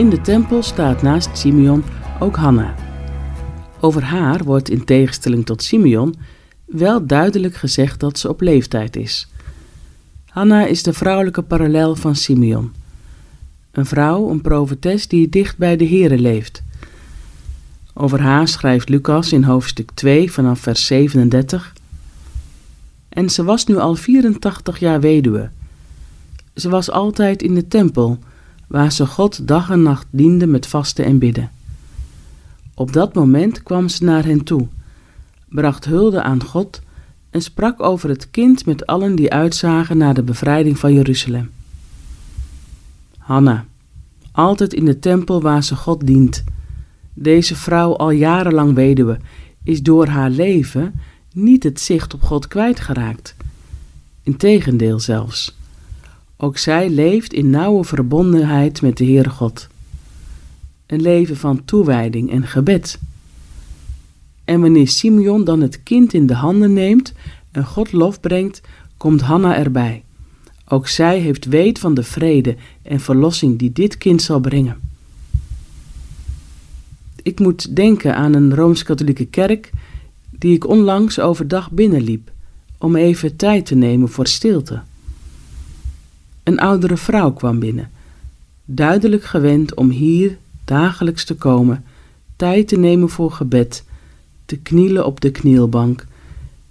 In de tempel staat naast Simeon ook Hanna. Over haar wordt in tegenstelling tot Simeon wel duidelijk gezegd dat ze op leeftijd is. Hanna is de vrouwelijke parallel van Simeon. Een vrouw, een profetes die dicht bij de Here leeft. Over haar schrijft Lucas in hoofdstuk 2 vanaf vers 37. En ze was nu al 84 jaar weduwe. Ze was altijd in de tempel, waar ze God dag en nacht diende met vasten en bidden. Op dat moment kwam ze naar hen toe, bracht hulde aan God en sprak over het kind met allen die uitzagen naar de bevrijding van Jeruzalem. Hanna, altijd in de tempel waar ze God dient. Deze vrouw, al jarenlang weduwe, is door haar leven niet het zicht op God kwijtgeraakt. Integendeel zelfs. Ook zij leeft in nauwe verbondenheid met de Heere God. Een leven van toewijding en gebed. En wanneer Simeon dan het kind in de handen neemt en God lof brengt, komt Hanna erbij. Ook zij heeft weet van de vrede en verlossing die dit kind zal brengen. Ik moet denken aan een rooms-katholieke kerk die ik onlangs overdag binnenliep om even tijd te nemen voor stilte. Een oudere vrouw kwam binnen, duidelijk gewend om hier dagelijks te komen, tijd te nemen voor gebed, te knielen op de knielbank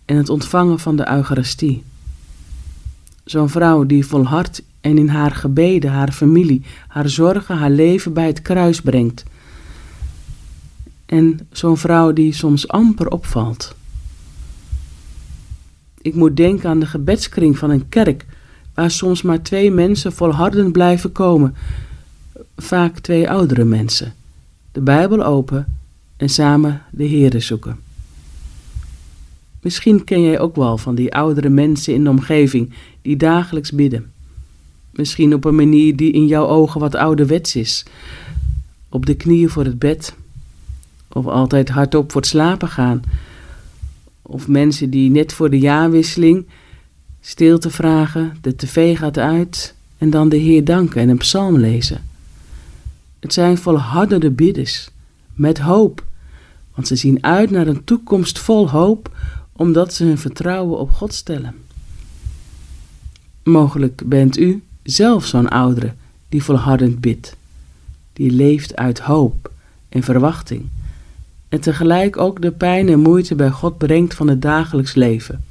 en het ontvangen van de Eucharistie. Zo'n vrouw die volhardt en in haar gebeden, haar familie, haar zorgen, haar leven bij het kruis brengt. En zo'n vrouw die soms amper opvalt. Ik moet denken aan de gebedskring van een kerk, waar soms maar twee mensen volhardend blijven komen, vaak twee oudere mensen, de Bijbel open en samen de Heere zoeken. Misschien ken jij ook wel van die oudere mensen in de omgeving die dagelijks bidden. Misschien op een manier die in jouw ogen wat ouderwets is. Op de knieën voor het bed. Of altijd hardop voor het slapen gaan. Of mensen die net voor de jaarwisseling stilte vragen, de tv gaat uit en dan de Heer danken en een psalm lezen. Het zijn volhardende bidders, met hoop, want ze zien uit naar een toekomst vol hoop, omdat ze hun vertrouwen op God stellen. Mogelijk bent u zelf zo'n oudere die volhardend bidt, die leeft uit hoop en verwachting, en tegelijk ook de pijn en moeite bij God brengt van het dagelijks leven.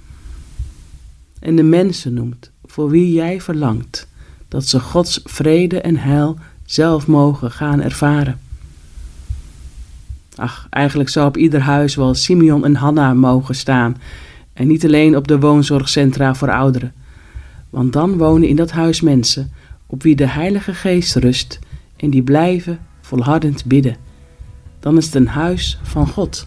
En de mensen noemt voor wie jij verlangt dat ze Gods vrede en heil zelf mogen gaan ervaren. Ach, eigenlijk zou op ieder huis wel Simeon en Hanna mogen staan, en niet alleen op de woonzorgcentra voor ouderen. Want dan wonen in dat huis mensen op wie de Heilige Geest rust en die blijven volhardend bidden. Dan is het een huis van God.